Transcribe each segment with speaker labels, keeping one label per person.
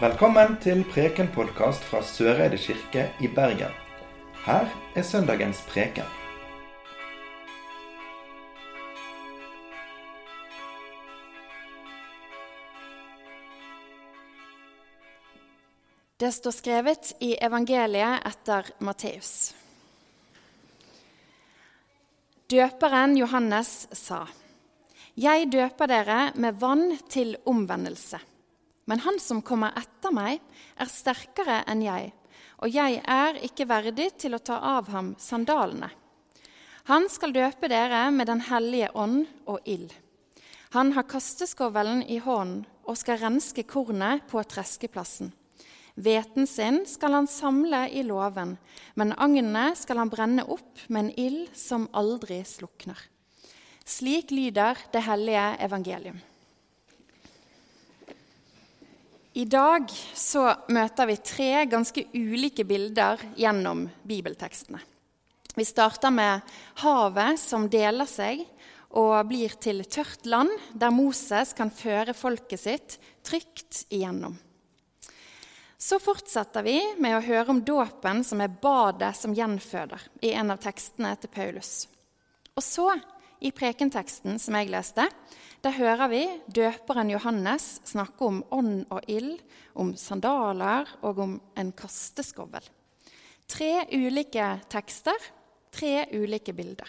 Speaker 1: Velkommen til Preken-podkast fra Søreide kirke i Bergen. Her er søndagens preken.
Speaker 2: Det står skrevet i evangeliet etter Matteus. Døperen Johannes sa, 'Jeg døper dere med vann til omvendelse.' Men han som kommer etter meg, er sterkere enn jeg, og jeg er ikke verdig til å ta av ham sandalene. Han skal døpe dere med Den hellige ånd og ild. Han har kasteskovelen i hånden og skal renske kornet på treskeplassen. Hveten sin skal han samle i låven, men agnene skal han brenne opp med en ild som aldri slukner. Slik lyder det hellige evangelium. I dag så møter vi tre ganske ulike bilder gjennom bibeltekstene. Vi starter med havet som deler seg og blir til tørt land, der Moses kan føre folket sitt trygt igjennom. Så fortsetter vi med å høre om dåpen, som er badet som gjenføder, i en av tekstene til Paulus. Og så, i prekenteksten som jeg leste, der hører vi døperen Johannes snakke om ånd og ild, om sandaler og om en kasteskovl. Tre ulike tekster, tre ulike bilder.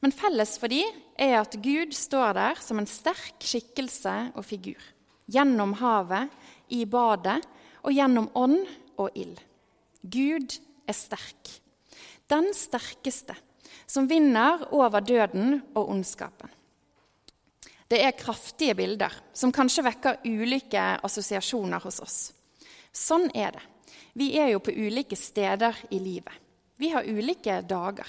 Speaker 2: Men felles for de er at Gud står der som en sterk skikkelse og figur. Gjennom havet, i badet og gjennom ånd og ild. Gud er sterk. Den sterkeste, som vinner over døden og ondskapen. Det er kraftige bilder som kanskje vekker ulike assosiasjoner hos oss. Sånn er det. Vi er jo på ulike steder i livet. Vi har ulike dager.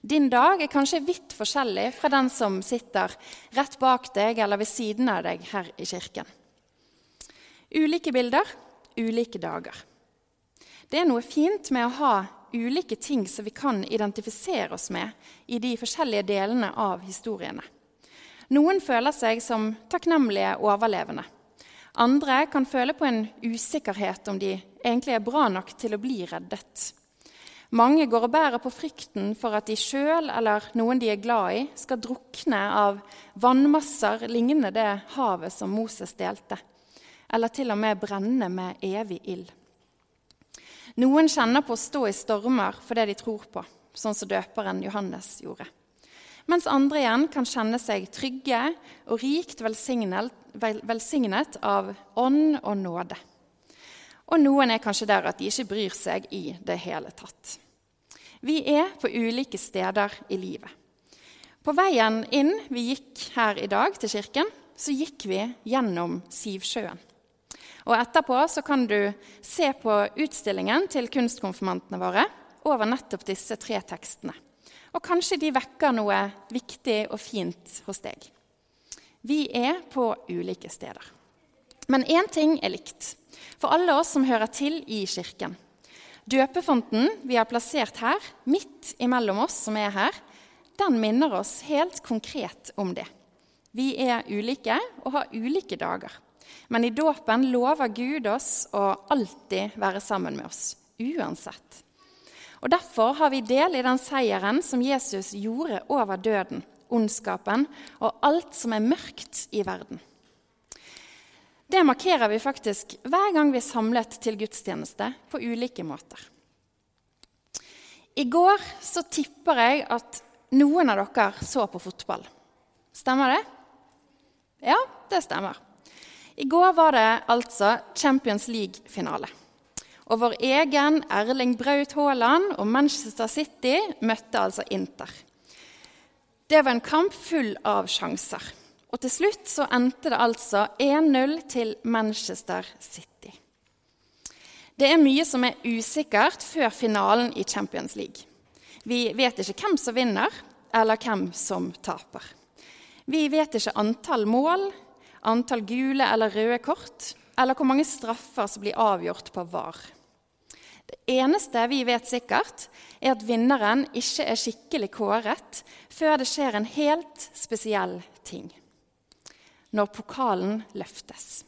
Speaker 2: Din dag er kanskje vidt forskjellig fra den som sitter rett bak deg eller ved siden av deg her i kirken. Ulike bilder, ulike dager. Det er noe fint med å ha ulike ting som vi kan identifisere oss med i de forskjellige delene av historiene. Noen føler seg som takknemlige overlevende. Andre kan føle på en usikkerhet om de egentlig er bra nok til å bli reddet. Mange går og bærer på frykten for at de sjøl eller noen de er glad i, skal drukne av vannmasser lignende det havet som Moses delte eller til og med brenne med evig ild. Noen kjenner på å stå i stormer for det de tror på, sånn som døperen Johannes gjorde. Mens andre igjen kan kjenne seg trygge og rikt velsignet, velsignet av ånd og nåde. Og noen er kanskje der at de ikke bryr seg i det hele tatt. Vi er på ulike steder i livet. På veien inn vi gikk her i dag til kirken, så gikk vi gjennom Sivsjøen. Og etterpå så kan du se på utstillingen til kunstkonfirmantene våre over nettopp disse tre tekstene. Og kanskje de vekker noe viktig og fint hos deg. Vi er på ulike steder. Men én ting er likt for alle oss som hører til i kirken. Døpefonten vi har plassert her, midt imellom oss som er her, den minner oss helt konkret om det. Vi er ulike og har ulike dager. Men i dåpen lover Gud oss å alltid være sammen med oss, uansett. Og Derfor har vi del i den seieren som Jesus gjorde over døden, ondskapen og alt som er mørkt i verden. Det markerer vi faktisk hver gang vi er samlet til gudstjeneste på ulike måter. I går så tipper jeg at noen av dere så på fotball. Stemmer det? Ja, det stemmer. I går var det altså Champions League-finale. Og vår egen Erling Braut Haaland og Manchester City møtte altså Inter. Det var en kamp full av sjanser. Og til slutt så endte det altså 1-0 til Manchester City. Det er mye som er usikkert før finalen i Champions League. Vi vet ikke hvem som vinner, eller hvem som taper. Vi vet ikke antall mål, antall gule eller røde kort, eller hvor mange straffer som blir avgjort på VAR. Det eneste vi vet sikkert, er at vinneren ikke er skikkelig kåret før det skjer en helt spesiell ting. Når pokalen løftes.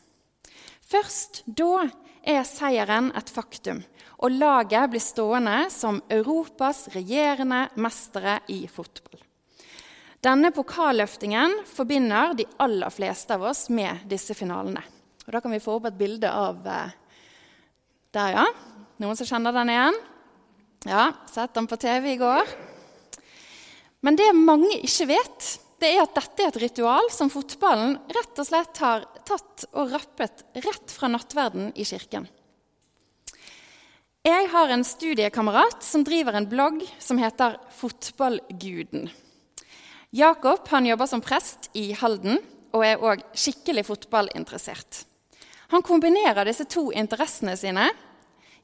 Speaker 2: Først da er seieren et faktum, og laget blir stående som Europas regjerende mestere i fotball. Denne pokalløftingen forbinder de aller fleste av oss med disse finalene. Og Da kan vi få opp et bilde av eh, der, ja. Noen som kjenner den igjen? Ja, sett den på TV i går. Men det mange ikke vet, det er at dette er et ritual som fotballen rett og slett har tatt og rappet rett fra nattverden i kirken. Jeg har en studiekamerat som driver en blogg som heter Fotballguden. Jakob han jobber som prest i Halden og er òg skikkelig fotballinteressert. Han kombinerer disse to interessene sine,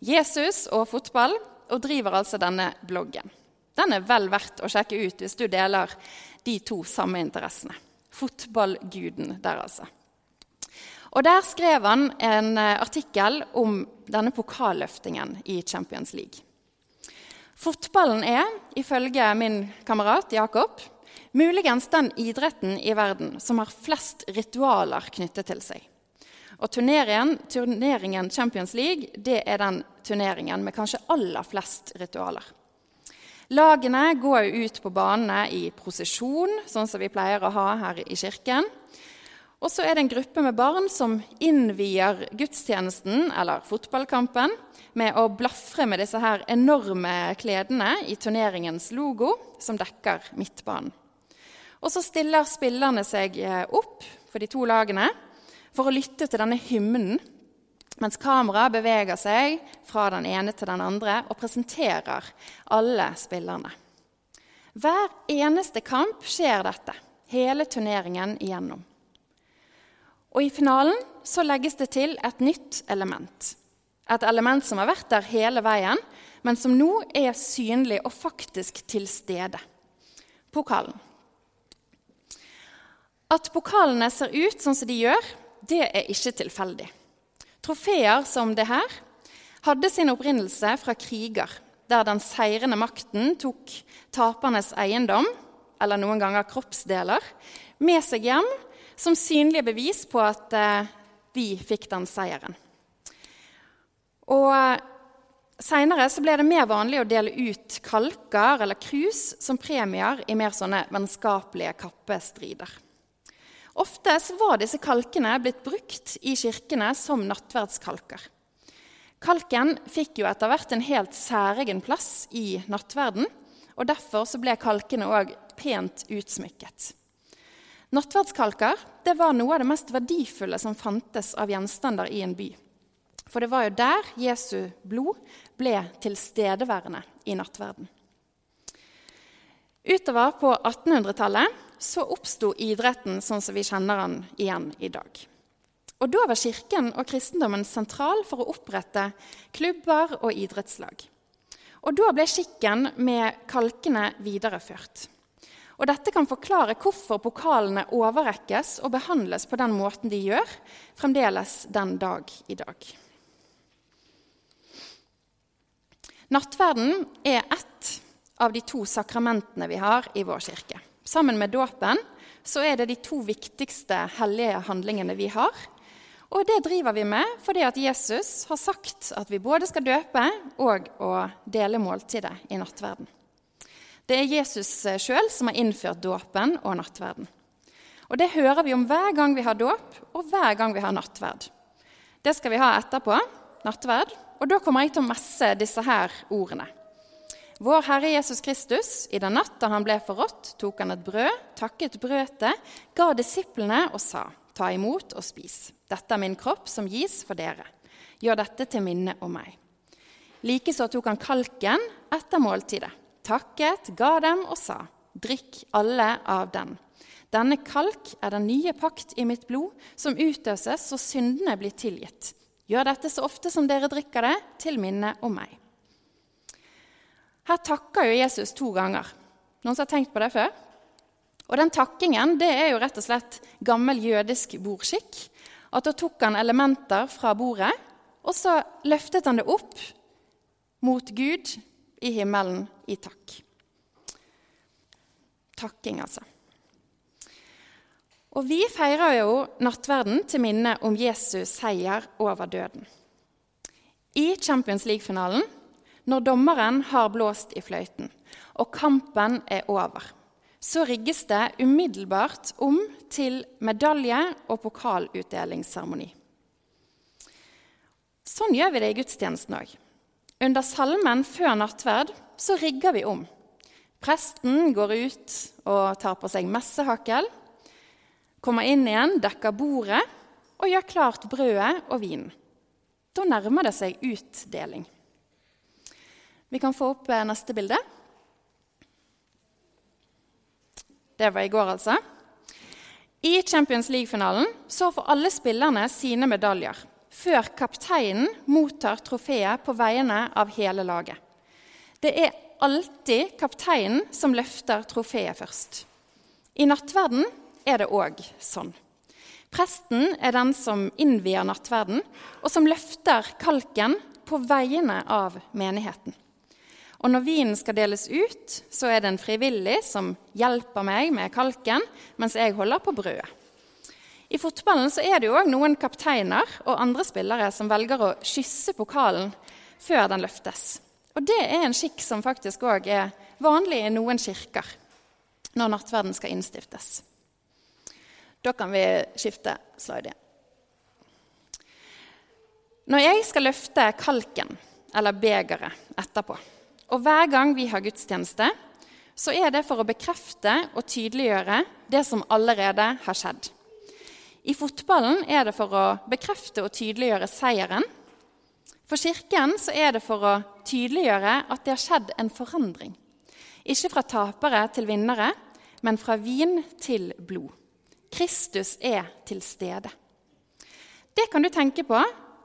Speaker 2: Jesus og fotball, og driver altså denne bloggen. Den er vel verdt å sjekke ut hvis du deler de to samme interessene. Fotballguden der, altså. Og Der skrev han en eh, artikkel om denne pokalløftingen i Champions League. Fotballen er, ifølge min kamerat Jakob, muligens den idretten i verden som har flest ritualer knyttet til seg. Og turneringen, turneringen Champions League det er den turneringen med kanskje aller flest ritualer. Lagene går ut på banene i prosesjon, sånn som vi pleier å ha her i kirken. Og så er det en gruppe med barn som innvier gudstjenesten eller fotballkampen med å blafre med disse her enorme kledene i turneringens logo, som dekker midtbanen. Og så stiller spillerne seg eh, opp for de to lagene for å lytte til denne hymnen mens kameraet beveger seg fra den ene til den andre og presenterer alle spillerne. Hver eneste kamp skjer dette, hele turneringen igjennom. Og I finalen så legges det til et nytt element. Et element som har vært der hele veien, men som nå er synlig og faktisk til stede. Pokalen. At pokalene ser ut sånn som de gjør, det er ikke tilfeldig. Trofeer som det her hadde sin opprinnelse fra kriger, der den seirende makten tok tapernes eiendom, eller noen ganger kroppsdeler, med seg hjem som synlige bevis på at eh, vi fikk den seieren. Og eh, Seinere ble det mer vanlig å dele ut kalker eller krus som premier i mer sånne vennskapelige kappestrider. Ofte var disse kalkene blitt brukt i kirkene som nattverdskalker. Kalken fikk jo etter hvert en helt særegen plass i nattverden, og derfor ble kalkene òg pent utsmykket. Nattverdskalker var noe av det mest verdifulle som fantes av gjenstander i en by. For det var jo der Jesu blod ble tilstedeværende i nattverden. Utover på 1800-tallet så oppsto idretten sånn som vi kjenner den igjen i dag. Og Da var Kirken og kristendommen sentral for å opprette klubber og idrettslag. Og Da ble skikken med kalkene videreført. Og Dette kan forklare hvorfor pokalene overrekkes og behandles på den måten de gjør, fremdeles den dag i dag. Nattverden er ett av de to sakramentene vi har i vår kirke. Sammen med dåpen så er det de to viktigste hellige handlingene vi har. Og det driver vi med fordi at Jesus har sagt at vi både skal døpe og å dele måltidet i nattverden. Det er Jesus sjøl som har innført dåpen og nattverden. Og Det hører vi om hver gang vi har dåp, og hver gang vi har nattverd. Det skal vi ha etterpå, nattverd, og da kommer jeg til å messe disse her ordene. Vår Herre Jesus Kristus, i den natt da han ble forrådt, tok han et brød, takket brødet, ga disiplene og sa:" Ta imot og spis. Dette er min kropp som gis for dere. Gjør dette til minne om meg. Likeså tok han kalken etter måltidet, takket, ga dem og sa:" Drikk alle av den. Denne kalk er den nye pakt i mitt blod, som utøses så syndene blir tilgitt. Gjør dette så ofte som dere drikker det, til minne om meg. Her takker jo Jesus to ganger. Noen som har tenkt på det før? Og den takkingen det er jo rett og slett gammel jødisk bordskikk. At Da tok han elementer fra bordet, og så løftet han det opp mot Gud i himmelen i takk. Takking, altså. Og vi feirer jo nattverden til minne om Jesus seier over døden. I Champions League-finalen, når dommeren har blåst i fløyten og kampen er over, så rigges det umiddelbart om til medalje- og pokalutdelingsseremoni. Sånn gjør vi det i gudstjenesten òg. Under salmen før nattverd så rigger vi om. Presten går ut og tar på seg messehakkel, kommer inn igjen, dekker bordet og gjør klart brødet og vinen. Da nærmer det seg utdeling. Vi kan få opp eh, neste bilde. Det var i går, altså. I Champions League-finalen så får alle spillerne sine medaljer før kapteinen mottar trofeet på vegne av hele laget. Det er alltid kapteinen som løfter trofeet først. I nattverden er det òg sånn. Presten er den som innvier nattverden, og som løfter kalken på vegne av menigheten. Og når vinen skal deles ut, så er det en frivillig som hjelper meg med kalken mens jeg holder på brødet. I fotballen så er det jo òg noen kapteiner og andre spillere som velger å kysse pokalen før den løftes. Og det er en skikk som faktisk òg er vanlig i noen kirker når nattverden skal innstiftes. Da kan vi skifte slide. Når jeg skal løfte kalken, eller begeret, etterpå, og hver gang vi har gudstjeneste, så er det for å bekrefte og tydeliggjøre det som allerede har skjedd. I fotballen er det for å bekrefte og tydeliggjøre seieren. For Kirken så er det for å tydeliggjøre at det har skjedd en forandring. Ikke fra tapere til vinnere, men fra vin til blod. Kristus er til stede. Det kan du tenke på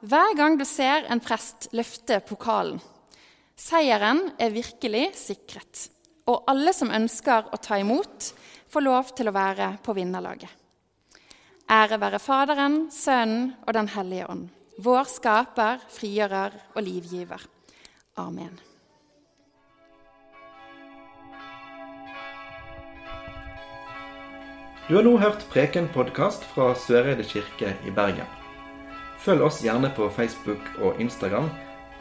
Speaker 2: hver gang du ser en prest løfte pokalen. Seieren er virkelig sikret, og alle som ønsker å ta imot, får lov til å være på vinnerlaget. Ære være Faderen, Sønnen og Den hellige ånd, vår skaper, frigjører og livgiver. Amen.
Speaker 1: Du har nå hørt Preken-podkast fra Søreide kirke i Bergen. Følg oss gjerne på Facebook og Instagram,